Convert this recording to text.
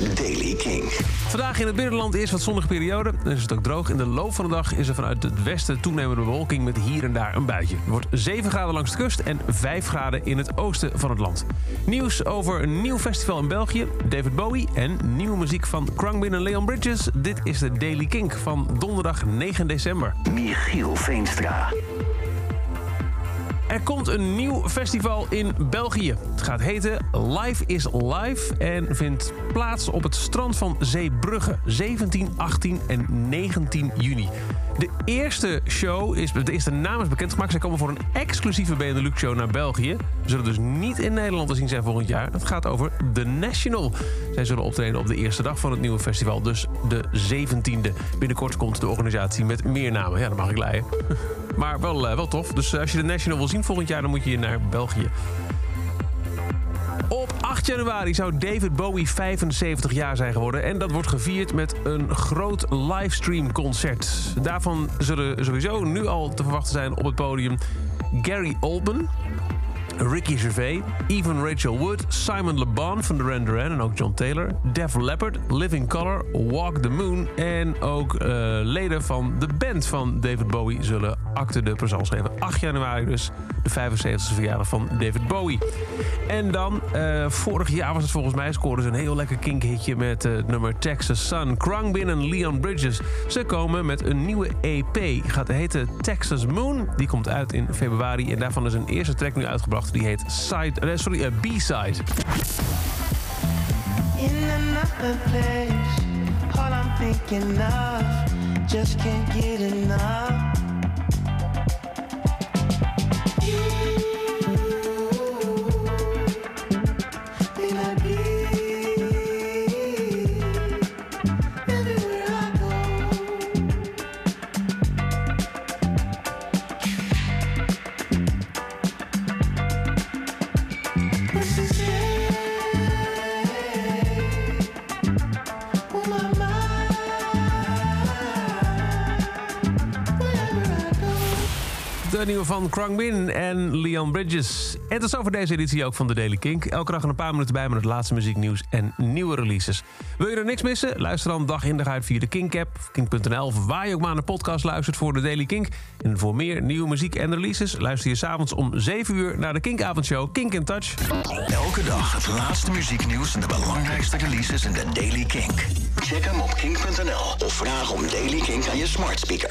is Daily King. Vandaag in het binnenland is wat zonnige periode. Dan is het ook droog. In de loop van de dag is er vanuit het westen toenemende bewolking met hier en daar een buitje. Het wordt 7 graden langs de kust en 5 graden in het oosten van het land. Nieuws over een nieuw festival in België, David Bowie en nieuwe muziek van Krangbin en Leon Bridges. Dit is de Daily Kink van donderdag 9 december. Michiel Veenstra. Er komt een nieuw festival in België. Het gaat heten Live is Live en vindt plaats op het strand van Zeebrugge 17, 18 en 19 juni. De eerste show is, de eerste naam is bekendgemaakt. Zij komen voor een exclusieve Benelux show naar België. Ze zullen dus niet in Nederland te zien zijn volgend jaar. Het gaat over The National. Zij zullen optreden op de eerste dag van het nieuwe festival, dus de 17e. Binnenkort komt de organisatie met meer namen. Ja, dat mag ik leiden. Maar wel, uh, wel tof. Dus uh, als je de National wil zien volgend jaar, dan moet je naar België. Op 8 januari zou David Bowie 75 jaar zijn geworden. En dat wordt gevierd met een groot livestream concert. Daarvan zullen sowieso nu al te verwachten zijn op het podium Gary Oldman. Ricky Gervais, Even Rachel Wood, Simon Le Bon van Duran Duran en ook John Taylor, Def Leppard, Living Color, Walk the Moon en ook uh, leden van de band van David Bowie zullen acte de présence geven. 8 januari dus, de 75e verjaardag van David Bowie. En dan, uh, vorig jaar was het volgens mij, scoorden ze een heel lekker kinkhitje met uh, het nummer Texas Sun. Krangbin en Leon Bridges. Ze komen met een nieuwe EP. Gaat heten Texas Moon. Die komt uit in februari en daarvan is een eerste track nu uitgebracht. Die heet side, uh, sorry, uh, B-side. In another place, all I'm thinking of, just can't get enough. De nieuwe van Krang en Leon Bridges. En tot zover deze editie ook van de Daily Kink. Elke dag een paar minuten bij met het laatste muzieknieuws en nieuwe releases. Wil je er niks missen? Luister dan dag in dag uit via de Kink-app, kink.nl... of waar je ook maar naar de podcast luistert voor de Daily Kink. En voor meer nieuwe muziek en releases... luister je s'avonds om 7 uur naar de Kink-avondshow Kink in Touch. Elke dag het laatste muzieknieuws en de belangrijkste releases in de Daily Kink. Check hem op kink.nl of vraag om Daily Kink aan je smart speaker.